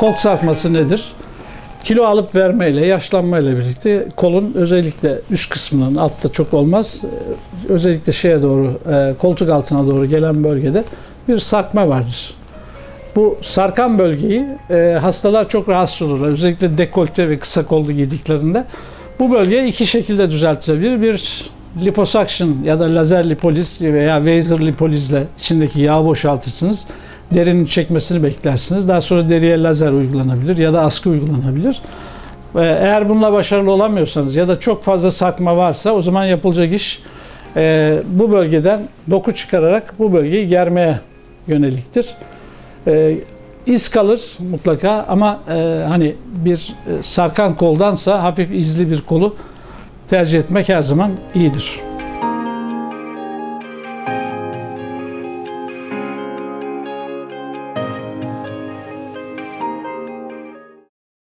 kol sarkması nedir? Kilo alıp vermeyle, yaşlanmayla birlikte kolun özellikle üst kısmının altta çok olmaz. e, Özellikle şeye doğru, e, koltuk altına doğru gelen bölgede bir sarkma vardır. Bu sarkan bölgeyi e, hastalar çok rahatsız olurlar. Özellikle dekolte ve kısa kollu giydiklerinde. Bu bölge iki şekilde düzeltilebilir. Bir liposuction ya da lazer lipoliz veya laser lipolizle içindeki yağı boşaltırsınız. Derinin çekmesini beklersiniz. Daha sonra deriye lazer uygulanabilir ya da askı uygulanabilir. Eğer bununla başarılı olamıyorsanız ya da çok fazla sarkma varsa o zaman yapılacak iş e, bu bölgeden doku çıkararak bu bölgeyi germeye yöneliktir. E, iz kalır mutlaka ama e, hani bir e, sarkan koldansa hafif izli bir kolu tercih etmek her zaman iyidir.